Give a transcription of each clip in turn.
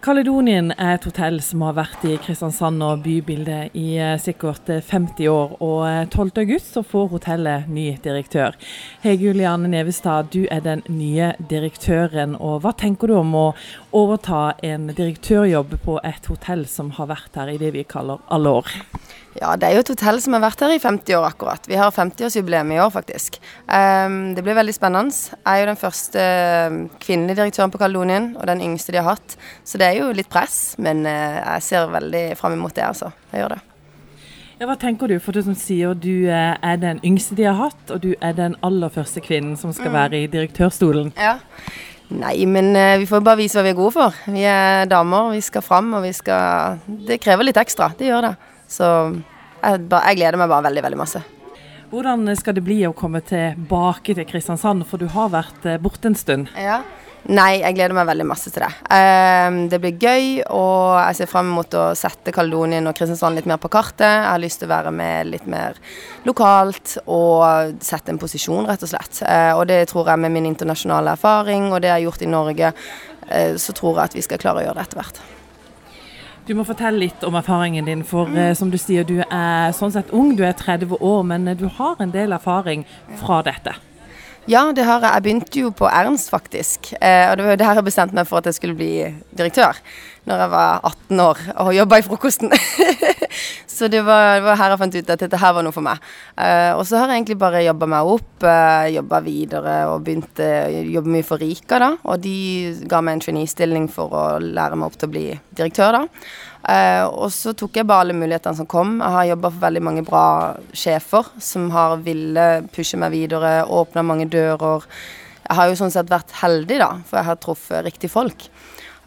Kaledonien er et hotell som har vært i Kristiansand og bybildet i eh, sikkert 50 eh, år. Og 12.8 eh, så får hotellet ny direktør. Hege Juliane Nevestad, du er den nye direktøren. og Hva tenker du om å overta en direktørjobb på et hotell som har vært her i det vi kaller alle år? Ja, det er jo et hotell som har vært her i 50 år akkurat. Vi har 50-årsjubileum i år, faktisk. Um, det blir veldig spennende. Jeg er jo den første kvinnelige direktøren på Kaledonien, og den yngste de har hatt. Så det er jo litt press, men uh, jeg ser veldig fram imot det, altså. Jeg gjør det. Ja, Hva tenker du, for du som sier du eh, er den yngste de har hatt, og du er den aller første kvinnen som skal mm. være i direktørstolen? Ja. Nei, men uh, vi får bare vise hva vi er gode for. Vi er damer, vi skal fram, og vi skal Det krever litt ekstra, det gjør det. Så jeg, jeg gleder meg bare veldig, veldig masse. Hvordan skal det bli å komme tilbake til Kristiansand, for du har vært eh, borte en stund? Ja. Nei, jeg gleder meg veldig masse til det. Um, det blir gøy, og jeg ser frem mot å sette Kaledonien og Kristiansand litt mer på kartet. Jeg har lyst til å være med litt mer lokalt og sette en posisjon, rett og slett. Uh, og det tror jeg med min internasjonale erfaring og det jeg har gjort i Norge, uh, så tror jeg at vi skal klare å gjøre det etter hvert. Du må fortelle litt om erfaringen din, for uh, som du sier, du er sånn sett ung, du er 30 år, men du har en del erfaring fra dette. Ja, det har jeg. Jeg begynte jo på Ernst, faktisk. Eh, og det var jo der jeg bestemte meg for at jeg skulle bli direktør. Når jeg var 18 år og jobba i frokosten. så det var, det var, her jeg fant ut at dette her var noe for meg. Uh, og så har jeg egentlig bare jobba meg opp, uh, jobba videre og begynt å jobbe mye for Rika, da. Og de ga meg en trainee-stilling for å lære meg opp til å bli direktør, da. Uh, og så tok jeg bare alle mulighetene som kom. Jeg har jobba for veldig mange bra sjefer som har ville pushe meg videre, åpna mange dører. Jeg har jo sånn sett vært heldig, da, for jeg har truffet riktige folk.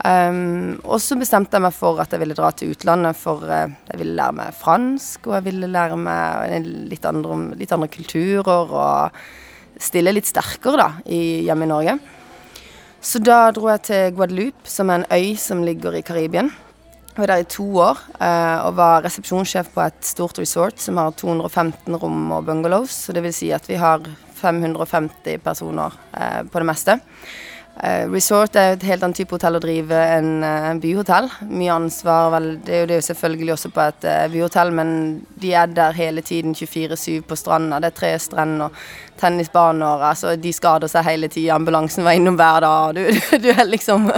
Um, og så bestemte jeg meg for at jeg ville dra til utlandet, for uh, jeg ville lære meg fransk, og jeg ville lære meg litt andre, litt andre kulturer, og stille litt sterkere, da, i, hjemme i Norge. Så da dro jeg til Guadeloupe, som er en øy som ligger i Karibien. Jeg var der i to år uh, og var resepsjonssjef på et stort resort som har 215 rom og bungalows. Så det vil si at vi har 550 personer uh, på det meste. Eh, resort er et helt annen type hotell å drive enn uh, byhotell. Mye ansvar. Vel, det er jo det selvfølgelig også på et uh, byhotell, men de er der hele tiden 24-7 på stranda. Det er tre strender, tennisbaner. Altså, de skader seg hele tida. Ambulansen var innom hver dag. Du, du er liksom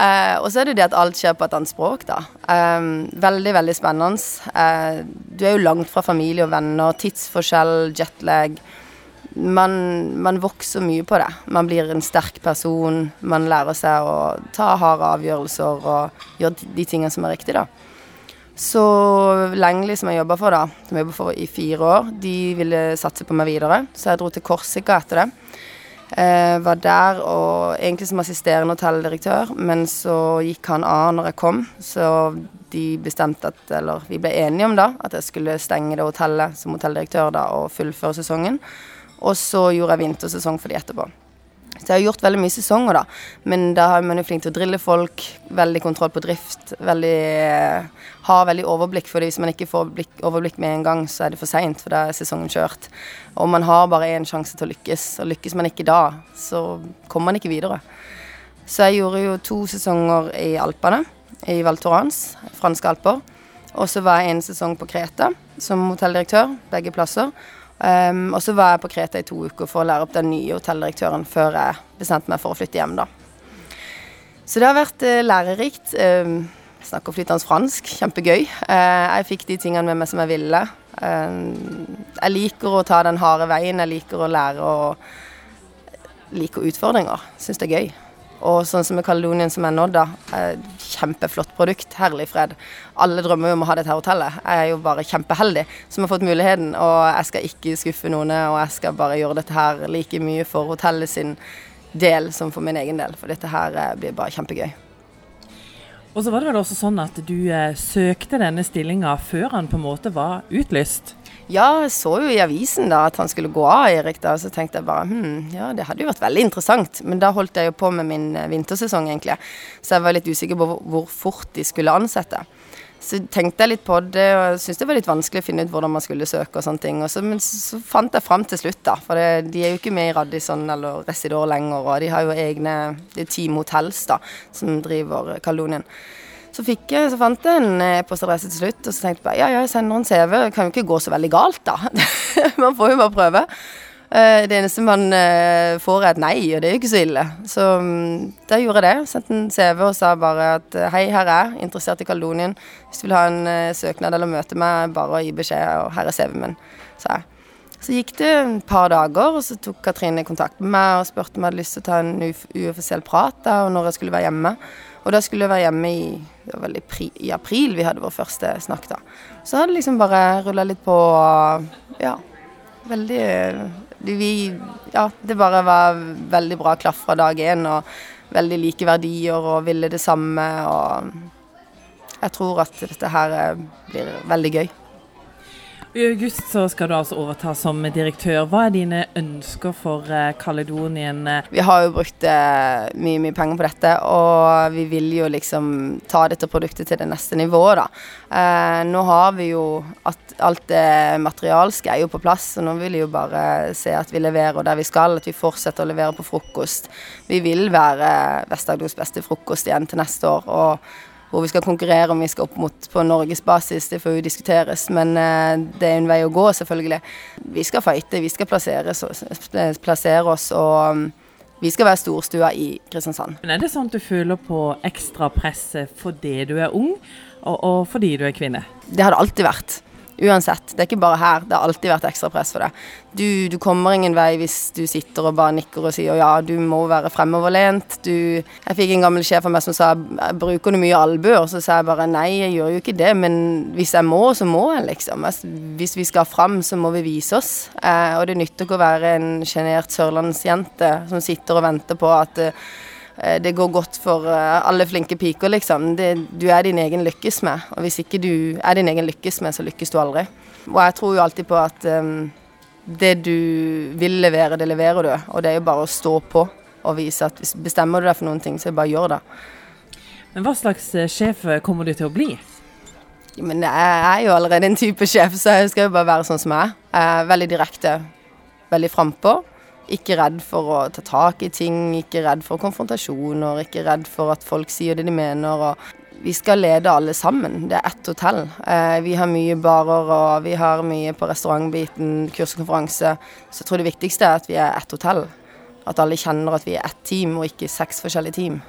Uh, og så er det det at alt skjer på et annet språk, da. Um, veldig, veldig spennende. Uh, du er jo langt fra familie og venner, tidsforskjell, jetlag. Man, man, vokser mye på det. Man blir en sterk person. Man lærer seg å ta harde avgjørelser og gjøre de tingene som er riktige, da. Så Lengli, som jeg jobba for, da, som jeg jobba for i fire år, de ville satse på meg videre. Så jeg dro til Korsika etter det. Eh, var der og egentlig som assisterende hotelldirektør, men så gikk han av når jeg kom. Så de bestemte at, eller vi ble enige om da, at jeg skulle stenge det hotellet som hotelldirektør da og fullføre sesongen. Og så gjorde jeg vintersesong for de etterpå. Så jeg har gjort veldig mye sesonger, da. Men da har man jo flink til å drille folk. Veldig kontroll på drift. Veldig eh, Har veldig overblikk, for hvis man ikke får blikk, overblikk med en gang, så er det for seint, for da er sesongen kjørt. Og man har bare én sjanse til å lykkes, og lykkes man ikke da, så kommer man ikke videre. Så jeg gjorde jo to sesonger i Alpene, i Val Thorans, franske alper. Og så var jeg en sesong på Kreta som hotelldirektør, begge plasser. Um, og så var jeg på Kreta i to uker for å lære opp den nye hotelldirektøren før jeg bestemte meg for å flytte hjem, da. Så det har vært uh, lærerikt. Um, jeg snakker flytende fransk. Kjempegøy. Uh, jeg fikk de tingene med meg som jeg ville. jeg liker å ta den harde veien. Jeg liker å lære og liker utfordringer. Syns det er gøy. Og sånn som med Kaledonien som er nå, da. Kjempeflott produkt. Herlig fred. Alle drømmer om å ha dette hotellet. Jeg er jo bare kjempeheldig som har fått muligheten. Og jeg skal ikke skuffe noen, og jeg skal bare gjøre dette her like mye for hotellet sin del som for min egen del. For dette her eh, blir bare kjempegøy. Og så var det vel også sånn at du eh, søkte denne stillinga før han på en måte var utlyst? Ja, jeg så jo i avisen da at han skulle gå av, Erik. da, Så tenkte jeg bare hm, ja, det hadde jo vært veldig interessant. Men da holdt jeg jo på med min eh, vintersesong, egentlig. Så jeg var litt usikker på hvor, fort de skulle ansette. Så tenkte jeg litt på det, og syntes det var litt vanskelig å finne ut hvordan man skulle søke og sånne ting. Og så, men så fant jeg fram til slutt, da. For det, de er jo ikke med i Radisson eller Residor lenger, og de har jo egne Det er Team Hotels, da, som driver Kaledonien. Så, fikk jeg, så fant jeg en e-postadresse til slutt, og så tenkte jeg bare ja, ja, jeg sender en CV. Det kan jo ikke gå så veldig galt, da. man får jo bare prøve. Eh, det eneste man eh, får, er et nei, og det er jo ikke så ille. Så mm, da gjorde jeg det. Sendte en CV og sa bare at eh, hei, her er jeg, interessert i Kaledonien. Hvis du vil ha en søknad eller møte meg, bare gi beskjed, og her er CV-en min, sa jeg. Så gikk det et par dager, og så tok Katrine kontakt med meg og spurte om jeg hadde lyst til å ta en uoffisiell prat da, og når jeg skulle være hjemme. Og da skulle jeg være hjemme i, det var vel i, i april vi hadde vår første snakk da. Så hadde det liksom bare rulla litt på, ja. Veldig vi, ja, det bare var veldig bra klaff fra dag én, og veldig like verdier og ville det samme. Og jeg tror at dette her eh, blir veldig gøy. I august så skal du altså overta som direktør. Hva er dine ønsker for Kaledonien? Eh, vi har jo brukt eh, mye mye penger på dette, og vi vil jo liksom ta dette produktet til det neste nivået, da. Eh, nå har vi jo at alt det materialske er jo på plass, så nå vil vi jo bare se at vi leverer der vi skal, at vi fortsetter å levere på frokost. Vi vil være Vest-Agders beste frokost igjen til neste år. og hvor vi skal konkurrere om vi skal opp mot på norgesbasis, det får jo diskuteres. Men eh, det er en vei å gå, selvfølgelig. Vi skal fighte, vi skal plassere plassere oss og mm, vi skal være storstua i Kristiansand. Men Er det sånn at du føler på ekstra press fordi du er ung, og, og fordi du er kvinne? Det har det alltid vært. Uansett. Det er ikke bare her. Det har alltid vært ekstra press for det. Du, du, kommer ingen vei hvis du sitter og bare nikker og sier ja, du må være fremoverlent. Du Jeg fikk en gammel sjef av meg som sa bruker du mye albuer? Så sa jeg bare nei, jeg gjør jo ikke det, men hvis jeg må, så må jeg, liksom. Altså, hvis vi skal fram, så må vi vise oss. Eh, og det nytter ikke å være en sjenert sørlandsjente som sitter og venter på at eh, det går godt for eh, alle flinke piker, liksom. Det, du er din egen lykkes med. Og hvis ikke du er din egen lykkes med, så lykkes du aldri. Og jeg tror jo alltid på at um, det du vil levere, det leverer du. Og det er jo bare å stå på og vise at hvis bestemmer du deg for noen ting, så bare gjør det. Men hva slags sjef kommer du til å bli? Ja, men jeg er jo allerede en type sjef, så jeg skal jo bare være sånn som jeg er. Veldig direkte, veldig frampå. Ikke redd for å ta tak i ting, ikke redd for konfrontasjoner, ikke redd for at folk sier det de mener. vi skal lede alle sammen. Det er ett hotell. Eh, vi har mye barer og vi har mye på restaurantbiten, kurs og konferanse. Så jeg tror det viktigste er at vi er ett hotell. At alle kjenner at vi er ett team og ikke seks forskjellige team.